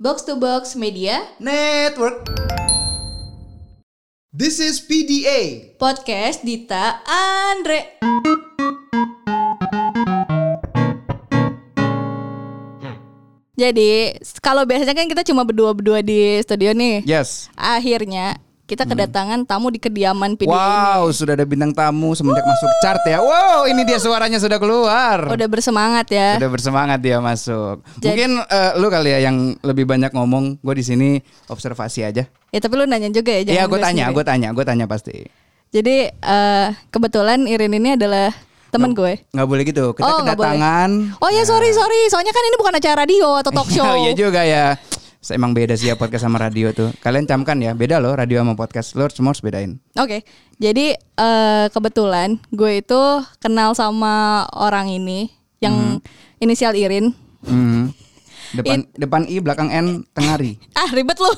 Box to Box Media Network. This is PDA. Podcast Dita Andre. Jadi kalau biasanya kan kita cuma berdua-berdua di studio nih. Yes. Akhirnya kita kedatangan tamu di kediaman PDA Wow, sudah ada bintang tamu semenjak masuk chart ya. Wow, ini dia suaranya sudah keluar. ini. Udah bersemangat ya. Udah bersemangat dia masuk. Jadi- Mungkin eh, lu kali ya yang lebih banyak ngomong. Gue di sini observasi aja. Ya tapi lu nanya juga ya. Iya, gue tanya, gue tanya, gue tanya pasti. Jadi eh, kebetulan Irin ini adalah teman gue. Nggak boleh gitu. Kita Oh, kedatangan. Oh ya sorry sorry, soalnya kan ini bukan acara radio atau talk show. Iya juga ya. Emang beda sih ya podcast sama radio tuh. Kalian camkan ya, beda loh radio sama podcast. Lo semua harus bedain. Oke, jadi eh, kebetulan gue itu kenal sama orang ini yang inisial Irin. Hmm. Depan depan I, belakang N, tengah ri. Ah ribet loh.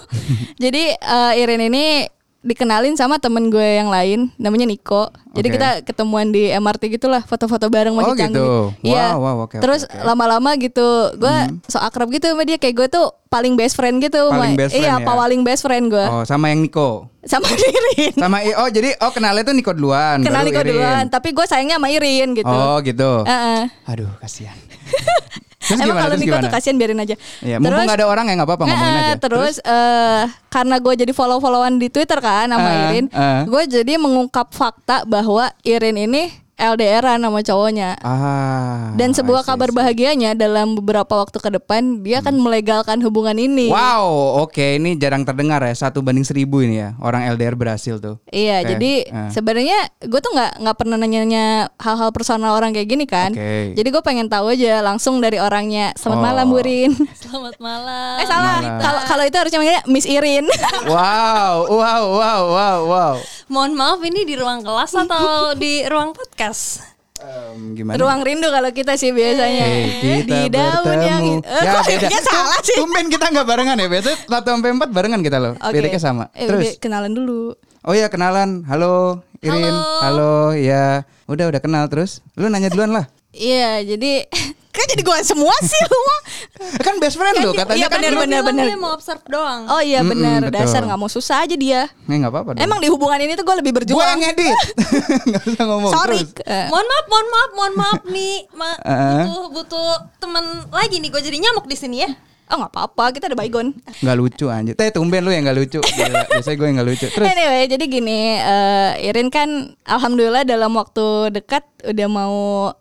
jadi eh, Irin ini dikenalin sama temen gue yang lain, namanya Niko. Jadi Oke. kita ketemuan di MRT gitulah, foto-foto bareng masih Oh, canggih. gitu. Iya. Wow, wow, oke, Terus oke. Hmm. lama-lama gitu, gue so akrab gitu sama dia. Kayak gue tuh paling best friend gitu. Paling best Iya, friend ya? paling best friend gue. Oh, sama yang Niko. Sama Irin. Sama I, oh jadi oh kenalnya tuh Niko duluan. Kenal Niko Irin. duluan, tapi gue sayangnya sama Irin gitu. Oh gitu. Heeh. Aduh kasihan. terus Emang gimana? kalau Terus Niko gimana? tuh kasihan biarin aja. Iya, mumpung nggak ada orang ya nggak apa-apa ngomongin Eh, aja. Terus, eh, karena gue jadi follow-followan di Twitter kan sama Eh, Irin, eh. gue jadi mengungkap fakta bahwa Irin ini LDRan sama cowoknya. Ah. Dan sebuah see, kabar see. bahagianya dalam beberapa waktu ke depan dia akan melegalkan hubungan ini. Wow, oke ini jarang terdengar ya satu banding seribu ini ya orang LDR berhasil tuh. Iya, Oke, jadi eh. sebenarnya gue tuh nggak nggak pernah nanya hal-hal personal orang kayak gini kan. Oke. Jadi gue pengen tahu aja langsung dari orangnya. Selamat Oh. malam, Bu Rin. Selamat malam. eh salah. Kalau kalau itu harusnya manggilnya Miss Irin. Wow, wow, wow, wow, wow. Mohon maaf ini di ruang kelas atau di ruang podcast? Em, gimana? Ruang rindu kalau kita sih biasanya. Hey, kita di daun bertemu. yang Eh, ya kok beda. ya salah sih. Tumben kita nggak barengan ya. Biasanya satu sampai empat barengan kita loh. Oke. Liriknya sama. Eh, Terus. kenalan dulu. Oh ya kenalan. Halo Irin. Halo. Halo. Ya. Udah udah kenal terus. Lu nanya duluan lah. Iya, jadi kan jadi gua semua sih lu. Kan best friend lo katanya iya, kan. bener, Dia bener, bener. Dia mau observe doang. Oh iya Mm-mm, benar, betul. dasar nggak mau susah aja dia. Eh nggak apa-apa. dong. Emang di hubungan ini tuh gue lebih berjuang. yang ngedit. Nggak usah ngomong. Sorry. Terus. Eh, Mohon maaf, mohon maaf, mohon maaf nih. Ma Eh. butuh butuh teman lagi nih. Gue jadi nyamuk di sini ya. Oh nggak apa-apa, kita ada baygon. Nggak lucu anjir. Teh tumben lu yang nggak lucu. Biasanya gue yang nggak lucu. Terus. Anyway, jadi gini, eh, Irin kan alhamdulillah dalam waktu dekat udah mau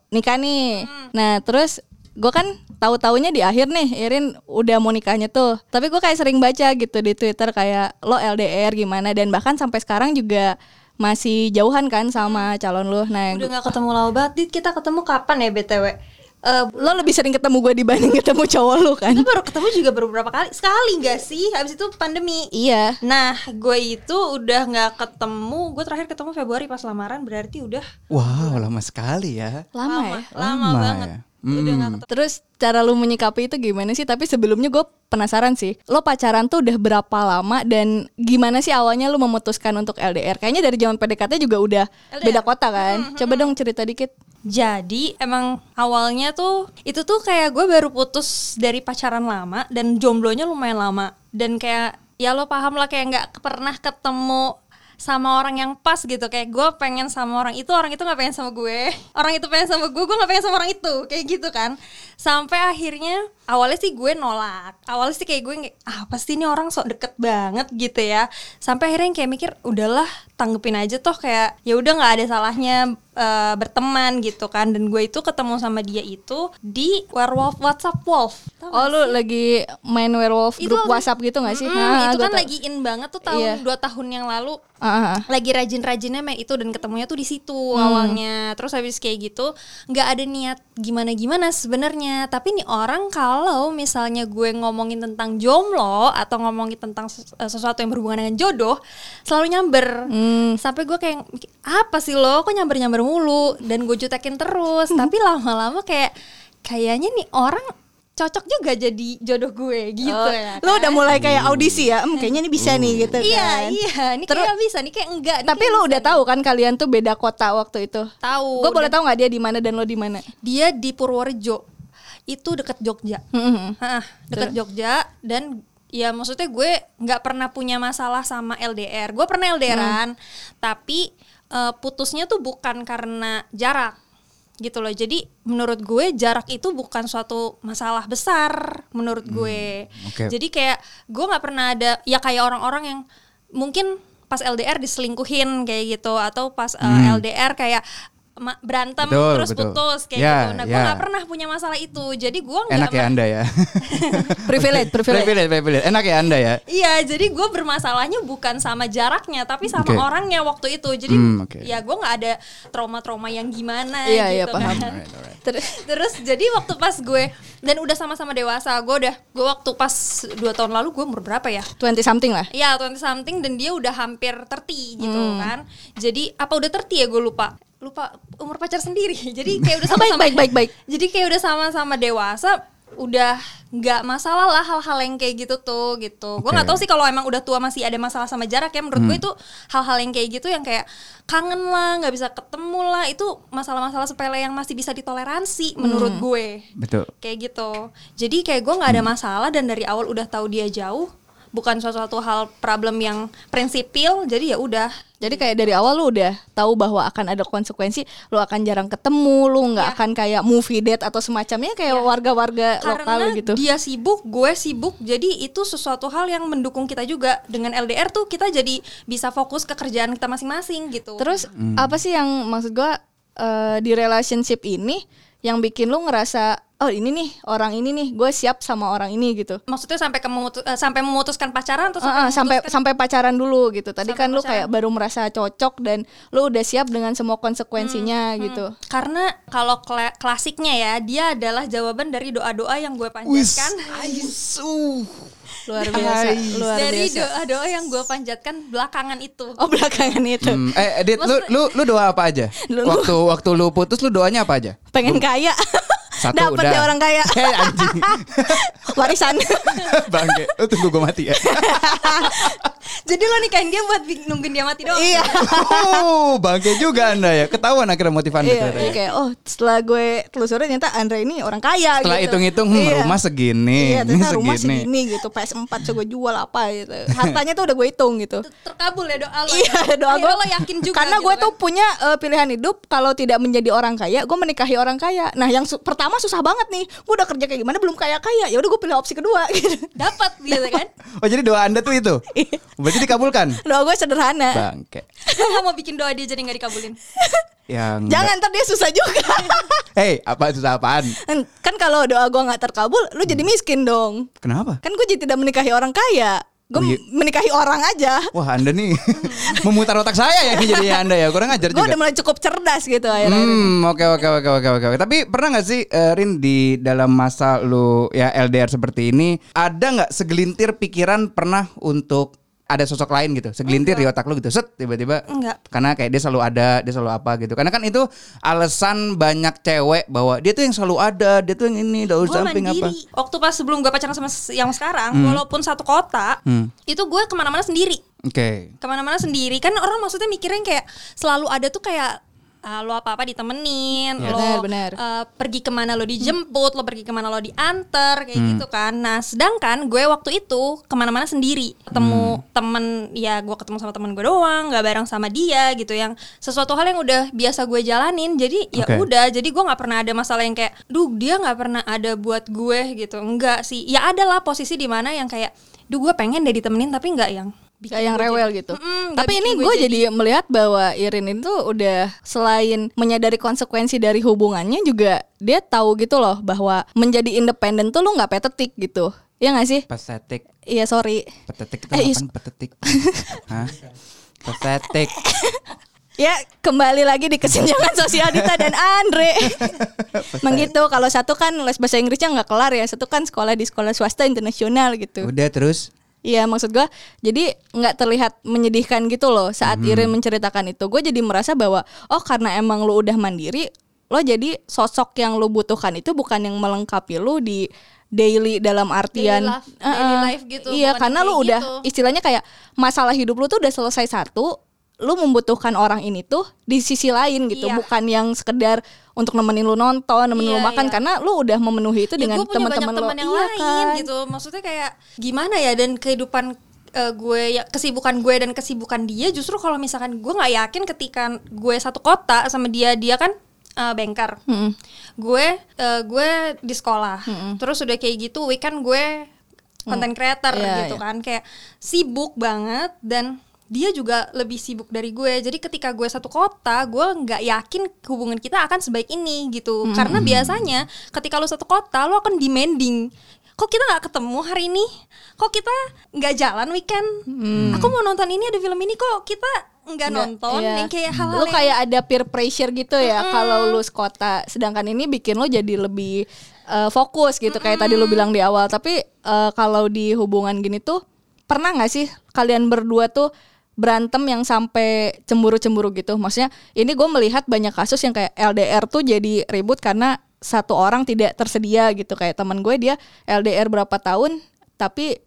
nikah nih. Nah, terus gue kan tahu-taunya di akhir nih Irin udah mau nikahnya tuh. Tapi gue kayak sering baca gitu di Twitter kayak lo LDR gimana dan bahkan sampai sekarang juga masih jauhan kan sama calon lo. Nah, Udah nggak ketemu lama banget. Dit, kita ketemu kapan ya BTW? Eh, lo lebih sering ketemu gue dibanding ketemu cowok lo kan? kita baru ketemu juga beberapa kali. Sekali nggak sih? Habis itu pandemi. Iya. Nah, gue itu udah nggak ketemu. Gue terakhir ketemu Februari pas lamaran. Berarti udah Wow lama sekali ya. Lama, ya. lama Lama banget. ya. Udah Hmm. ketemu. Terus cara lu menyikapi itu gimana sih? Tapi sebelumnya gue penasaran sih. Lo pacaran tuh udah berapa lama dan gimana sih awalnya lu memutuskan untuk LDR? Kayaknya dari zaman PDKT juga udah LDR. beda kota kan? Coba dong cerita dikit. Jadi emang awalnya tuh itu tuh kayak gue baru putus dari pacaran lama dan jomblonya lumayan lama. Dan kayak ya lo paham lah kayak nggak pernah ketemu sama orang yang pas gitu. Kayak gue pengen sama orang itu orang itu nggak pengen sama gue. Orang itu pengen sama gue gue nggak pengen sama orang itu. Kayak gitu kan. Sampai akhirnya awalnya sih gue nolak awalnya sih kayak gue ah pasti ini orang sok deket banget gitu ya sampai akhirnya yang kayak mikir udahlah tanggepin aja toh kayak ya udah nggak ada salahnya eh, berteman gitu kan dan gue itu ketemu sama dia itu di werewolf WhatsApp Wolf Tau Oh lu lagi main werewolf Itu grup WhatsApp gitu gak sih? Mm, Ah, itu kan tau. lagi in banget tuh tahun Iya. dua tahun yang lalu Ah, ah, ah. lagi rajin-rajinnya main itu dan ketemunya tuh di situ Hmm. awalnya terus habis kayak gitu nggak ada niat gimana-gimana sebenarnya tapi nih orang kalau misalnya gue ngomongin tentang jomblo atau ngomongin tentang eh, sesuatu yang berhubungan dengan jodoh selalu nyamber Hmm. sampai gue kayak apa sih lo kok nyamber-nyamber mulu dan gue jutekin terus Hmm. tapi lama-lama kayak kayaknya nih orang cocok juga jadi jodoh gue gitu Oh, ya Lu udah kan? mulai kayak audisi ya? Hmm, kayaknya ini bisa nih gitu Iya, kan. iya. Ini Terus- kayak bisa, nih kayak enggak. nih Tapi kayak bisa udah nih. tahu kan kalian tuh beda kota waktu itu? Tahu. Gue boleh tahu nggak dia di mana dan lo di mana? Dia di Purworejo. Itu deket Jogja. Hmm, hmm, hmm. Hah, deket Jogja dan ya maksudnya gue nggak pernah punya masalah sama LDR. Gue pernah LDRan, tapi eh, putusnya tuh bukan karena jarak gitu loh. Jadi menurut gue jarak itu bukan suatu masalah besar menurut gue. oke. Jadi kayak gue nggak pernah ada ya kayak orang-orang yang mungkin pas LDR diselingkuhin kayak gitu atau pas eh, LDR kayak berantem. Betul, terus betul. putus kayak Ya, gitu. Nah, gue ya. nggak pernah punya masalah itu. Jadi gue nggak Enak ya Anda ya. privilege, privilege. privilege, privilege. Enak ya Anda ya. Iya, jadi gue bermasalahnya bukan sama jaraknya, tapi sama Oke. orangnya waktu itu. Jadi Hmm, oke. ya gue nggak ada trauma-trauma yang gimana Iya, gitu iya, paham. kan. Alright, alright. Terus Terus jadi waktu pas gue dan udah sama-sama dewasa, gue udah gue waktu pas dua tahun lalu gue umur berapa ya? 20 something lah. Iya, 20 something dan dia udah hampir 30 gitu Hmm. kan. Jadi apa udah 30 ya gue lupa. Lupa umur pacar sendiri. Jadi kayak udah sama-sama baik, baik, baik. Jadi kayak udah sama-sama dewasa udah nggak masalah lah hal-hal yang kayak gitu tuh gitu. Gue nggak tahu sih kalau emang udah tua masih ada masalah sama jarak ya. Menurut gue itu hal-hal yang kayak gitu yang kayak kangen lah, nggak bisa ketemu lah. Itu masalah-masalah sepele yang masih bisa ditoleransi menurut gue Betul. kayak gitu jadi kayak gue nggak ada masalah dan dari awal udah tahu dia jauh bukan suatu hal problem yang prinsipil jadi ya udah Jadi kayak dari awal lu udah tahu bahwa akan ada konsekuensi, lu akan jarang ketemu, lu nggak Ya. akan kayak movie date atau semacamnya kayak Ya. warga-warga karena lokal gitu. dia sibuk gue sibuk jadi itu sesuatu hal yang mendukung kita juga dengan LDR tuh kita jadi bisa fokus ke kerjaan kita masing-masing gitu Terus Hmm. apa sih yang maksud gua eh, di relationship ini yang bikin lu ngerasa oh ini nih orang ini nih gue siap sama orang ini gitu. maksudnya sampai ke memutu- eh, sampai memutuskan pacaran atau Ah, ah, sampai sampai sampai pacaran dulu gitu. Tadi Sampai kan lu pacaran. kayak baru merasa cocok dan lu udah siap dengan semua konsekuensinya gitu. karena kalau kla- klasiknya ya dia adalah jawaban dari doa-doa yang gue panjatkan Luar biasa, luar dari biasa. doa-doa yang gue panjatkan belakangan itu Oh belakangan itu Hmm, eh Edit, lu, lu lu doa apa aja? Lu- Waktu waktu lu putus lu doanya apa aja? pengen kaya. Satu Dapat udah. deh orang kaya. Eh anjing. Warisan. Bangke. Lu tunggu gue mati ya. Jadi lo nikahin dia buat nungguin dia mati doang. iya. Oh, bangke juga Anda ya. Ketahuan akhirnya motif Anda Iya, ternyata iya, ya. kayak oh setelah gue telusuri ternyata Andre ini orang kaya Setelah gitu. hitung-hitung hmm, Iya. rumah segini, Iya, ini ternyata rumah segini. segini gitu. PS4 so gue jual apa gitu. Hartanya tuh udah gue hitung gitu. Terkabul ya doa lo. Iya doa gue lo yakin juga. Karena gitu gue kan. tuh punya eh, pilihan hidup Kalau tidak menjadi orang kaya Gue menikahi orang kaya Nah yang su- pertama susah banget nih Gue udah kerja kayak gimana Belum kaya-kaya ya udah gue pilih opsi kedua gitu dapat gitu kan. Oh, jadi doa Anda tuh itu. Berarti dikabulkan. Doa gue sederhana Bangke. Nggak mau bikin doa dia jadi nggak dikabulin. Yang Jangan ntar dia susah juga Hei, apa susah apaan? Kan kalau doa gue gak terkabul Lu jadi miskin dong Kenapa? Kan gue jadi tidak menikahi orang kaya Gue Oh, iya. menikahi orang aja Wah, Anda nih memutar otak saya ya jadinya Anda ya. Kurang ajar Gue juga. udah mulai cukup cerdas gitu akhirnya Hmm, oke oke oke oke oke. oke. Tapi pernah nggak sih eh, Rin di dalam masa lu ya LDR seperti ini ada nggak segelintir pikiran pernah untuk ada sosok lain gitu, segelintir di otak lu gitu, set tiba-tiba. Enggak. Karena kayak dia selalu ada, dia selalu apa gitu. Karena kan itu alasan banyak cewek bahwa dia tuh yang selalu ada, dia tuh yang ini, daun samping apa. Waktu pas sebelum gue pacaran sama yang sekarang, walaupun satu kota, Hmm. itu gue ke mana-mana sendiri. Oke. Ke mana-mana sendiri. Kan orang maksudnya mikirnya kayak selalu ada tuh kayak ah, lo apa-apa ditemenin, Yes. lo Benar, benar. eh, pergi ke mana lo dijemput, lo pergi ke mana lo diantar, kayak gitu kan. Nah, sedangkan gue waktu itu ke mana-mana sendiri, ketemu temen, ya gue ketemu sama temen gue doang, nggak bareng sama dia gitu, yang sesuatu hal yang udah biasa gue jalanin. Jadi ya udah, jadi gue nggak pernah ada masalah yang kayak, duh dia nggak pernah ada buat gue gitu, enggak sih. Ya ada lah posisi di mana yang kayak, duh gue pengen deh ditemenin tapi nggak yang bikin Kayak yang gue rewel jadi- gitu. Nggak Tapi ini gue jadi melihat bahwa Irin itu udah selain menyadari konsekuensi dari hubungannya juga dia tahu gitu loh bahwa menjadi independen tuh lu nggak petetik gitu. Iya gak sih? Pathetic. Iya sorry. Pathetic itu Eh? Pathetic. Hah? Pathetic. Ya kembali lagi di kesenjangan sosial Dita dan Andre. Begitu kalau satu kan les bahasa Inggrisnya nggak kelar ya, satu kan sekolah di sekolah swasta internasional gitu. Udah terus. Iya maksud gua jadi nggak terlihat menyedihkan gitu loh saat Irin menceritakan itu. Gue jadi merasa bahwa oh karena emang lu udah mandiri, lo jadi sosok yang lu butuhkan itu bukan yang melengkapi lu di daily dalam artian life- Eh, daily life gitu, Iya karena lu udah gitu. istilahnya kayak masalah hidup lu tuh udah selesai satu, lu membutuhkan orang ini tuh di sisi lain gitu, Iya. bukan yang sekedar untuk nemenin lu nonton, nemenin lu Iya, makan iya. karena lu udah memenuhi itu Ya, dengan teman-teman lu. yang Iya lain kan? gitu maksudnya kayak gimana ya dan kehidupan eh, gue ya kesibukan gue dan kesibukan dia justru kalau misalkan gue nggak yakin ketika gue satu kota sama dia dia kan eh, banker Mm-mm. gue eh, gue di sekolah terus udah kayak gitu weekend gue content creator Iya, gitu iya. kan kayak sibuk banget dan dia juga lebih sibuk dari gue. Jadi ketika gue satu kota gue nggak yakin hubungan kita akan sebaik ini gitu. Karena biasanya ketika lo satu kota lo akan demanding kok kita nggak ketemu hari ini? Kok kita nggak jalan weekend? Aku mau nonton ini ada film ini kok kita nggak nonton? iya. yang kayak hal-hal lu yang- kayak ada peer pressure gitu ya kalau lu sekota. Sedangkan ini bikin lu jadi lebih eh, fokus gitu. Kayak tadi lu bilang di awal. Tapi eh, kalau di hubungan gini tuh pernah nggak sih kalian berdua tuh berantem yang sampai cemburu-cemburu gitu. Maksudnya ini gue melihat banyak kasus yang kayak LDR tuh jadi ribut karena satu orang tidak tersedia gitu. Kayak teman gue dia LDR berapa tahun tapi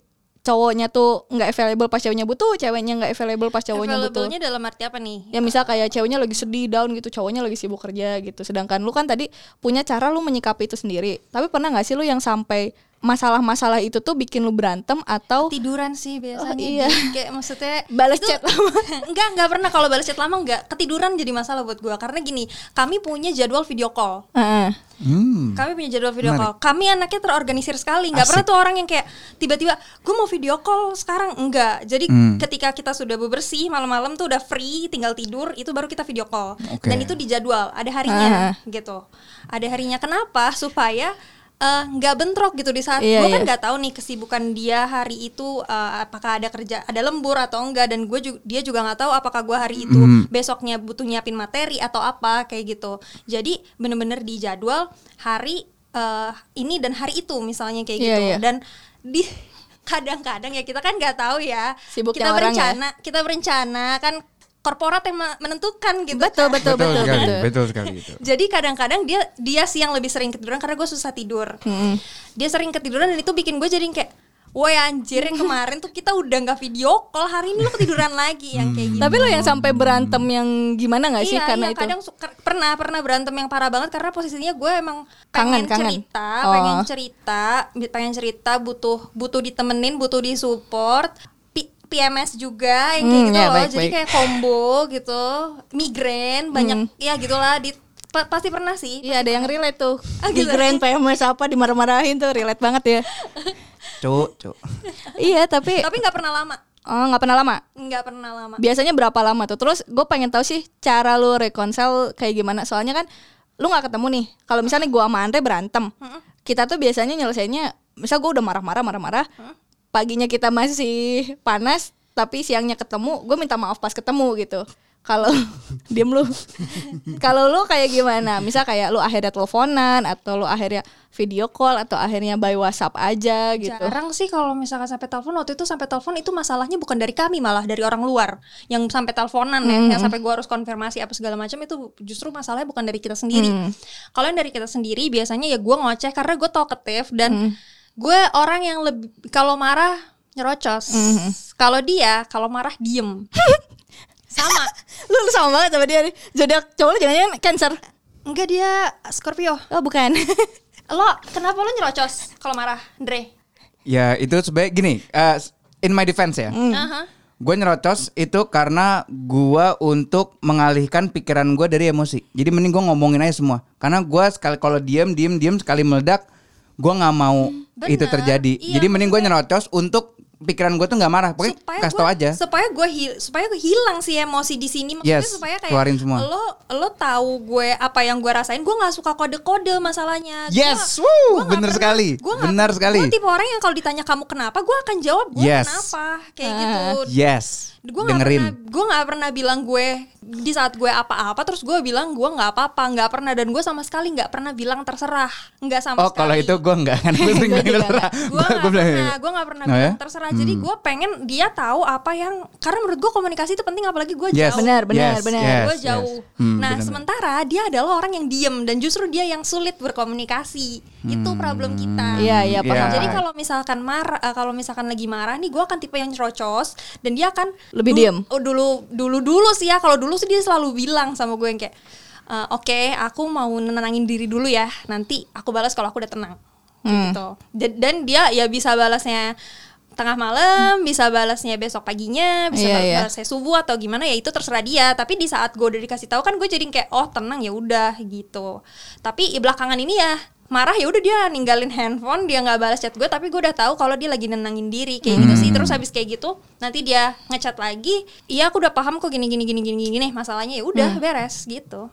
cowoknya tuh nggak available pas ceweknya butuh ceweknya nggak available pas cowoknya butuh. Available-nya dalam arti apa nih? Ya misal kayak ceweknya lagi sedih down gitu cowoknya lagi sibuk kerja gitu. Sedangkan lu kan tadi punya cara lu menyikapi itu sendiri. Tapi pernah nggak sih lu yang sampai masalah-masalah itu tuh bikin lu berantem atau tiduran sih biasanya Oh, iya. Kayak maksudnya Balas chat lama. enggak enggak pernah kalau balas chat lama enggak ketiduran jadi masalah buat gua karena gini kami punya jadwal video call Heeh. Hmm. kami punya jadwal video Menarik. call kami anaknya terorganisir sekali nggak Asik. pernah tuh orang yang kayak tiba-tiba gue mau video call sekarang enggak jadi Hmm. ketika kita sudah bebersih malam-malam tuh udah free tinggal tidur itu baru kita video call Oke. dan itu di jadwal ada harinya gitu ada harinya kenapa supaya eh, nggak bentrok gitu di saat Iya, gue kan iya. nggak tahu nih kesibukan dia hari itu eh, apakah ada kerja ada lembur atau enggak dan gue juga dia juga nggak tahu apakah gue hari itu Hmm. besoknya butuh nyiapin materi atau apa kayak gitu jadi bener-bener di jadwal hari eh, ini dan hari itu misalnya kayak Iya, gitu iya. dan di kadang-kadang ya kita kan nggak tahu ya Sibuknya kita orang ya. berencana kita berencana kan korporat yang me- menentukan gitu betul kan. betul betul sekali, betul, betul sekali itu. Jadi kadang-kadang dia dia sih yang lebih sering ketiduran karena gue susah tidur. Mm-mm. Dia sering ketiduran dan itu bikin gue jadi kayak, woi anjir yang kemarin tuh kita udah nggak video call hari ini lu ketiduran lagi yang kayak gitu. tapi lu yang sampai berantem yang gimana nggak sih iya, karena iya, itu kadang suka, pernah pernah berantem yang parah banget karena posisinya gue emang Kangen, pengen kangen. cerita, Oh. pengen cerita, pengen cerita butuh butuh ditemenin, butuh disupport. PMS juga yang kayak Hmm, gitu ya, loh. baik, Jadi baik. kayak combo gitu, migrain, banyak Hmm. ya gitulah di pa- pasti pernah sih. Iya ada yang relate tuh Ah, gitu. Migrain PMS apa dimarah-marahin tuh relate banget ya Cuk, cuk. Iya tapi Tapi nggak pernah lama. oh nggak pernah lama nggak pernah lama biasanya berapa lama tuh terus gue pengen tahu sih cara lu reconcile kayak gimana soalnya kan lu nggak ketemu nih kalau misalnya gue sama Andre berantem kita tuh biasanya nyelesainnya misal gue udah marah-marah marah-marah paginya kita masih panas tapi siangnya ketemu gue minta maaf pas ketemu gitu. Kalau diem lu. Kalau lu kayak gimana? Misal kayak lu akhirnya teleponan atau lu akhirnya video call atau akhirnya by WhatsApp aja gitu. Jarang sih kalau misalkan sampai telepon waktu itu sampai telepon itu masalahnya bukan dari kami malah dari orang luar. Yang sampai teleponan ya yang sampai gua harus konfirmasi apa segala macam itu justru masalahnya bukan dari kita sendiri. Kalau yang dari kita sendiri biasanya ya gua ngoceh karena gue talkative dan gue orang yang lebih kalau marah nyerocos. Kalau dia kalau marah diem. Sama. Lu, lu sama banget sama dia nih. Zodiak cowok lu jangan-jangan cancer? Enggak dia Scorpio. Oh bukan. Lo kenapa lo nyerocos kalau marah Dre Ya itu sebaik gini, eh, in my defense ya. Aha. Gue nyerocos itu karena gua untuk mengalihkan pikiran gue dari emosi. Jadi mending gue ngomongin aja semua. Karena gua sekali kalau diem diem diem sekali meledak, gua nggak mau Bener. itu terjadi. Iya, Jadi mending gue nyerocos untuk pikiran gue tuh nggak marah. Pokoknya kasih tau gua- aja. supaya gue supaya gue hilang sih emosi di sini maksudnya Yes, supaya kayak keluarin semua. lo lo tahu gue apa yang gue rasain gue nggak suka kode-kode masalahnya Gua- Yes, gua woo, nggak bener pernah- sekali, gua nggak- benar sekali. gue tipe orang yang kalau ditanya kamu kenapa gue akan jawab gue Yes. kenapa kayak Ah. gitu Yes. gue nggak pernah gue nggak pernah bilang gue di saat gue apa-apa terus gue bilang gue nggak apa-apa nggak pernah dan gue sama sekali nggak pernah bilang terserah nggak sama Oh sekali kalau itu gue enggak kan gue sering bilang terserah. gue Gua- nggak pernah gue nggak pernah Oh, ya? bilang terserah jadi gue pengen dia tahu apa yang karena menurut gue komunikasi itu penting apalagi gue Yes. jauh Benar, benar, Yes, benar. yes, gue yes. jauh. Hmm, nah, benar-benar. sementara dia adalah orang yang diem dan justru dia yang sulit berkomunikasi. Itu problem kita. Iya, iya, Hmm, paham. iya. Jadi kalau misalkan marah, eh, kalau misalkan lagi marah nih, gue akan tipe yang cerocos dan dia akan Lebih dulu- diem. Oh dulu, dulu dulu sih ya. Kalau dulu sih dia selalu bilang sama gue yang kayak, "Eh, oke, aku mau nenangin diri dulu ya. Nanti aku balas kalau aku udah tenang. Hmm. Gitu. Dan- Dan dia ya bisa balasnya tengah malam, bisa balasnya besok paginya, bisa bal- iya. balasnya subuh atau gimana ya itu terserah dia. Tapi di saat gue udah dikasih tahu kan gue jadi kayak oh tenang ya udah gitu. Tapi belakangan ini ya marah ya udah dia ninggalin handphone dia nggak balas chat gue tapi gue udah tahu kalau dia lagi nenangin diri kayak gitu sih. Terus habis kayak gitu nanti dia ngechat lagi iya aku udah paham kok gini gini gini gini gini masalahnya. Ya udah beres gitu.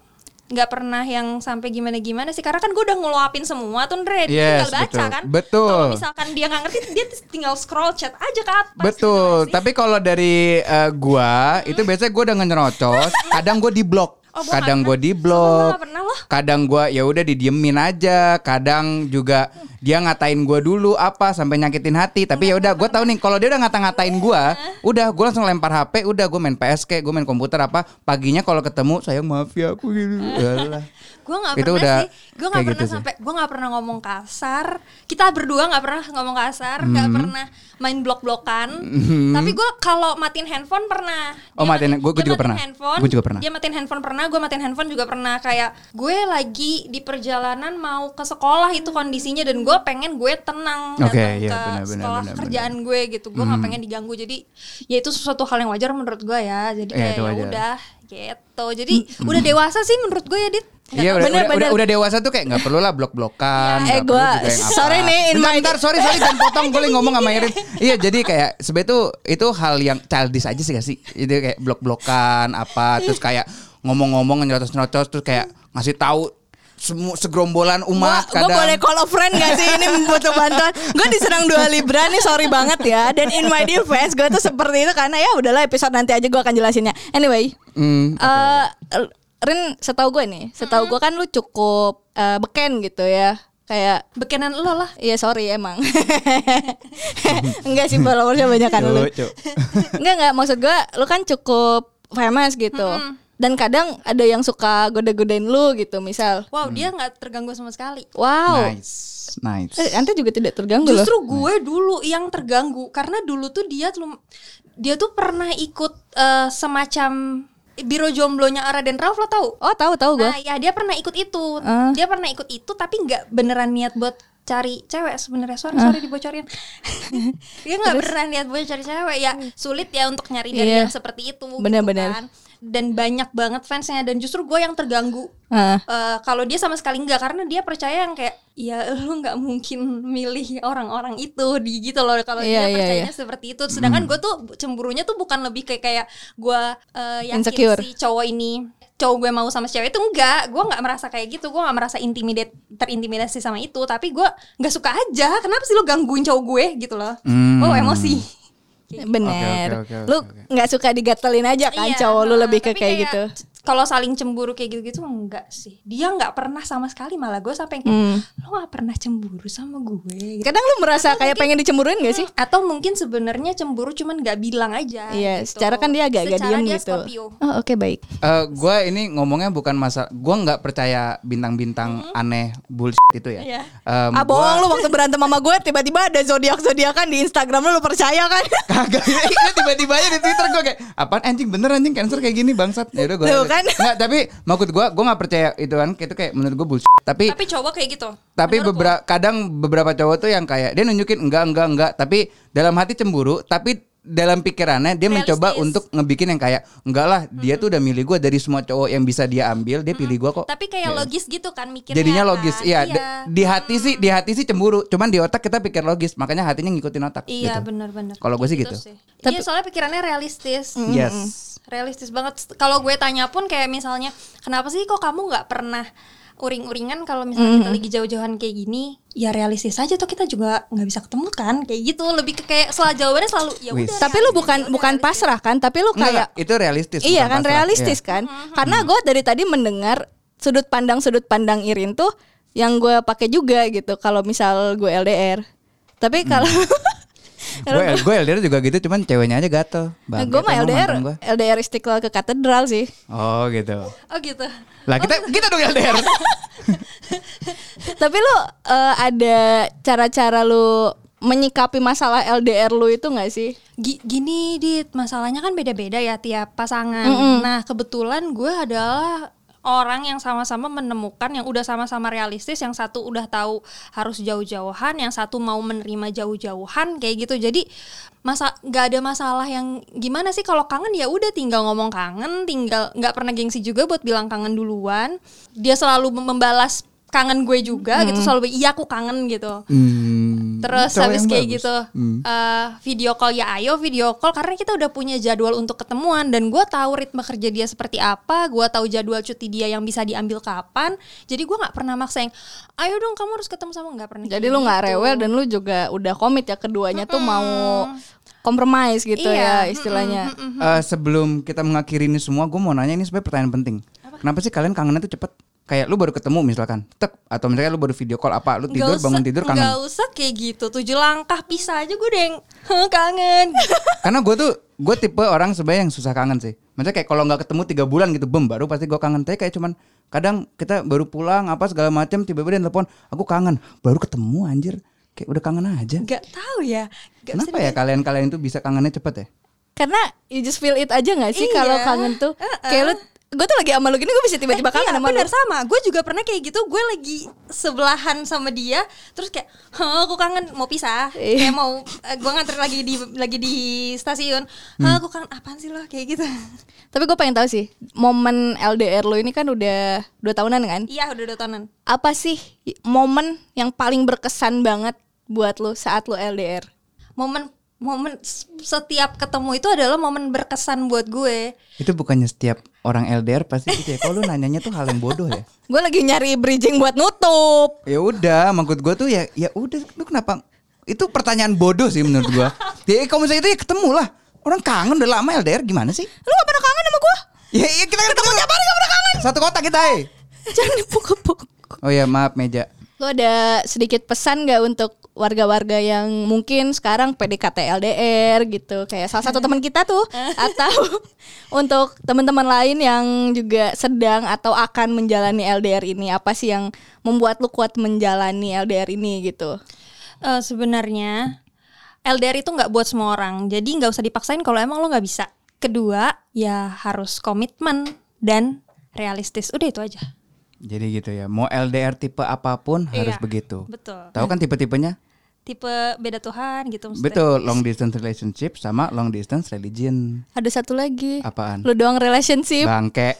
Nggak pernah yang sampai gimana gimana sih karena kan gue udah ngeluapin semua tuh Ndre Yes, tinggal baca betul. kan. Betul. kalau misalkan dia nggak ngerti dia tinggal scroll chat aja ke atas Betul, gitu tapi kalau dari eh, gua itu biasanya gua udah ngerocos, kadang gua di blok. Oh, kadang pernah. di Sumpah loh. Kadang gua ya udah didiemin aja, kadang juga dia ngatain gua dulu apa sampai nyakitin hati, tapi ya udah gua tahu nih kalau dia udah ngata-ngatain gua, udah gua langsung lempar HP, udah gua main PS kayak gua main komputer apa, paginya kalau ketemu sayang maaf ya aku gitu. Yalah. gue nggak Itu pernah udah sih gue nggak pernah gitu sampai gue nggak pernah ngomong kasar kita berdua nggak pernah ngomong kasar nggak Hmm. pernah main blok blokan tapi gue kalau matiin handphone pernah Oh, Dia matiin- mati- gua- gua dia juga matiin pernah. handphone, Gua juga pernah. dia matiin handphone pernah gue matiin handphone juga pernah kayak gue lagi di perjalanan mau ke sekolah itu kondisinya dan gue pengen gue tenang Oke, datang iya, ke benar, benar, sekolah benar, kerjaan gue gitu gue nggak pengen diganggu jadi ya itu sesuatu hal yang wajar menurut gue ya jadi Iya, kayak ya udah gitu jadi udah dewasa sih menurut gue ya dit Iya udah, Bener, udah, bener. udah, dewasa tuh kayak nggak perlu lah blok-blokan. Eh, juga yang apa. sorry nih, in bentar, my- bentar, sorry sorry jangan potong gue lagi ngomong sama Irin. Iya jadi kayak sebenarnya tuh itu hal yang childish aja sih gak sih? Itu kayak blok-blokan apa terus kayak ngomong-ngomong nyerocos-nyerocos terus kayak ngasih tahu semua segerombolan umat Gue kadang. boleh call a friend gak sih? Ini butuh bantuan. Gue diserang dua Libra nih sorry banget ya. Dan in my defense gue tuh seperti itu Karena ya udahlah episode nanti aja gue akan jelasinnya. Anyway Hmm, eh Rin setahu gue nih Setahu gue kan lu cukup eh, beken gitu ya. Kayak bekenan lo lah. Iya sorry emang. Enggak sih followersnya banyak kan cuk. Enggak enggak. Maksud gue Lu kan cukup famous gitu Dan kadang ada yang suka goda-godain lu gitu Misal. Wow dia nggak terganggu sama sekali. Wow. Nice, nice. Eh, Ante juga tidak terganggu loh. Justru gue dulu yang terganggu karena dulu tuh dia tuh dia tuh pernah ikut eh, semacam biro jomblonya Raden Rauf lo tau? Oh tahu tahu gue nah ya dia pernah ikut itu. Ah. dia pernah ikut itu tapi nggak beneran niat buat cari cewek sebenarnya. Sorry Ah. sorry dibocorin. Dia nggak beneran niat buat cari cewek. Ya sulit ya untuk nyari dari Iya. yang seperti itu gitu Bener-bener. kan. Dan banyak banget fansnya dan justru gue yang terganggu. Ah. Eh, kalau dia sama sekali enggak karena dia percaya yang kayak ya lu nggak mungkin milih orang-orang itu di gitu loh kalau Iya, dia iya, percayanya iya. seperti itu. Sedangkan gue tuh cemburunya tuh bukan lebih kayak kayak gue eh, yakin Insecure. si cowok ini cowok gue mau sama cewek itu enggak gue nggak merasa kayak gitu gue nggak merasa intimidate terintimidasi sama itu. Tapi gue nggak suka aja. Kenapa sih lu gangguin cowok gue? Gitu loh. Hmm. oh emosi Bener. Oke, oke, oke, lu nggak suka digatelin aja kan Iya, cowok lu nah, lebih ke tapi kayak, gitu. Kalau saling cemburu kayak gitu-gitu enggak sih. Dia nggak pernah sama sekali malah gue sampai kayak Hmm. lo nggak pernah cemburu sama gue. gitu. Kadang lu merasa kayak pengen dicemburuin gak sih? Atau mungkin sebenarnya cemburu cuman nggak bilang aja. Iya, gitu. secara kan dia agak-agak Secara diem dia gitu. Scorpio. Oh, oke baik. Eh, gue ini ngomongnya bukan masalah, gue nggak percaya bintang-bintang aneh bullshit itu ya. Iya. Em, ah gua- bohong lu waktu berantem sama gue tiba-tiba ada zodiak-zodiakan di Instagram lu lu percaya kan? Kagak Ini tiba-tiba aja di Twitter gue kayak apaan anjing bener anjing cancer kayak gini bangsat. Ya udah gue. Kan? Nggak, tapi maksud gue gue nggak percaya itu kan itu kayak menurut gue bullshit. Tapi Tapi cowok kayak gitu. tapi Menurut beberapa kadang beberapa cowok tuh yang kayak dia nunjukin enggak enggak enggak tapi dalam hati cemburu tapi dalam pikirannya dia mencoba Realistis. untuk ngebikin yang kayak enggak lah dia tuh udah milih gue dari semua cowok yang bisa dia ambil dia pilih gue kok Tapi kayak logis gitu kan mikirnya. jadinya kan. logis iya d- di hati sih di hati sih cemburu cuman di otak kita pikir logis makanya hatinya ngikutin otak Iya gitu. benar-benar. Kalau gue sih gitu. Iya soalnya pikirannya realistis. yes realistis banget kalau gue tanya pun kayak misalnya kenapa sih kok kamu nggak pernah uring-uringan kalau misalnya kita lagi jauh-jauhan kayak gini ya realistis aja tuh kita juga nggak bisa ketemu kan kayak gitu lebih ke kayak selalu jawabannya selalu ya udah Tapi lu bukan bukan pasrah kan, tapi lu kayak enggak, itu realistis. Iya kan pasrah. realistis Iya. kan? Karena gue dari tadi mendengar sudut pandang sudut pandang Irin tuh yang gue pakai juga gitu. Kalau misal gue LDR, tapi kalau Gue gue LDR juga gitu, cuman ceweknya aja gatel. gue Bangke mah LDR gua. LDR Istiqlal ke katedral sih. Oh gitu. oh gitu Lah kita kita dong LDR. tapi lu eh, ada cara-cara lu menyikapi masalah LDR lu itu nggak sih? Gi- gini dit masalahnya kan beda-beda ya tiap pasangan nah kebetulan gue adalah orang yang sama-sama menemukan yang udah sama-sama realistis yang satu udah tahu harus jauh-jauhan yang satu mau menerima jauh-jauhan kayak gitu. Jadi masa nggak ada masalah yang gimana sih? Kalau kangen ya udah tinggal ngomong kangen tinggal nggak pernah gengsi juga buat bilang kangen duluan. Dia selalu mem- membalas kangen gue juga gitu selalu iya aku kangen gitu Hmm, Terus cowok habis kayak bagus. gitu Hmm. eh, video call ya ayo video call karena kita udah punya jadwal untuk ketemuan dan gue tahu ritme kerja dia seperti apa, gue tahu jadwal cuti dia yang bisa diambil kapan. Jadi gue nggak pernah maksa yang ayo dong kamu harus ketemu sama nggak pernah. Jadi lu nggak gitu. rewel dan lu juga udah komit ya keduanya tuh mau compromise gitu Iya, ya istilahnya. Eh, sebelum kita mengakhiri ini semua, gue mau nanya ini sebenarnya pertanyaan penting. Kenapa sih kalian kangennya tuh cepet? Kayak lu baru ketemu misalkan, tek atau misalnya lu baru video call apa, lu tidur usah- bangun tidur kangen. nggak usah kayak gitu tujuh langkah pisah aja gue udah yang "Heh, kangen. Karena gue tuh gue tipe orang sebenarnya yang susah kangen sih. Maksudnya kayak kalau nggak ketemu tiga bulan gitu, bem baru pasti gue kangen. Tapi kayak cuman kadang kita baru pulang apa segala macam tiba-tiba dia telepon, aku kangen. Baru ketemu anjir, kayak udah kangen aja. Nggak tahu ya. Bisa Kenapa ya kalian-kalian itu bisa kangennya cepet ya? Karena you just feel it aja gak sih Iya. kalau kangen tuh? Kayak lu gue tuh lagi sama lu gini gue bisa tiba-tiba Eh, kangen iya, sama bener lu. sama. Gue juga pernah kayak gitu. Gue lagi sebelahan sama dia terus kayak Hah, aku kangen. Mau pisah. Iya. kayak mau eh, gue nganter lagi di lagi di stasiun. Hah, aku kangen. Apaan sih lo? Kayak gitu. Tapi gue pengen tahu sih momen LDR lu ini kan udah dua tahunan kan? iya udah dua tahunan. Apa sih momen yang paling berkesan banget buat lu saat lu LDR? momen momen setiap ketemu itu adalah momen berkesan buat gue Itu bukannya setiap orang LDR pasti gitu ya. Kalau lu nanyanya tuh hal yang bodoh ya. Gue lagi nyari bridging buat nutup. Ya udah, maksud gue tuh ya ya udah lu kenapa itu pertanyaan bodoh sih menurut gua. Ya kalau misalnya itu ya ketemu lah. Orang kangen udah lama LDR gimana sih? Lu gak pernah kangen sama gue? Ya, ya kita kan ketemu tiap hari gak pernah kangen. Satu kota kita, eh. Jangan dipukul-pukul. Oh ya, maaf meja. Lu ada sedikit pesan gak untuk warga-warga yang mungkin sekarang PDKT LDR gitu. Kayak salah satu teman kita tuh. Atau untuk teman-teman lain yang juga sedang atau akan menjalani LDR ini apa sih yang membuat lu kuat menjalani LDR ini gitu? Eh, sebenarnya LDR itu nggak buat semua orang. Jadi nggak usah dipaksain kalau emang lo nggak bisa. Kedua ya harus komitmen dan realistis. Udah itu aja Jadi gitu ya. Mau LDR tipe apa pun harus Iya, begitu. betul Tahu kan tipe-tipenya? tipe beda Tuhan gitu maksudnya. Betul, long distance relationship sama long distance religion. ada satu lagi Apaan? lu doang relationship Bangke.